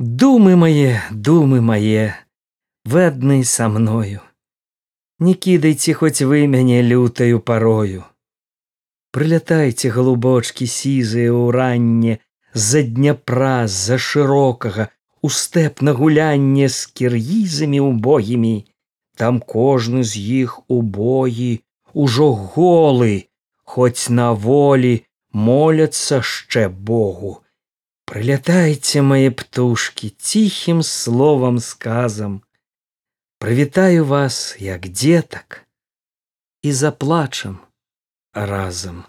Думы мае, думы мае, вы адны са мною. Не кідайце хоць вы мяне лютаю парою. Прылятайце галубочкі сізыя ўранне з-за дняпра з-за шырокага, у стэп на гулянне з кіргізамі убогімі, там кожны з іх убогі ужо голы, хоць на волі моляцца яшчэ Богу. Прылятайце мае птушки ціхім словам сказам. Прывітаю вас, як дзетак, і заплачам разам.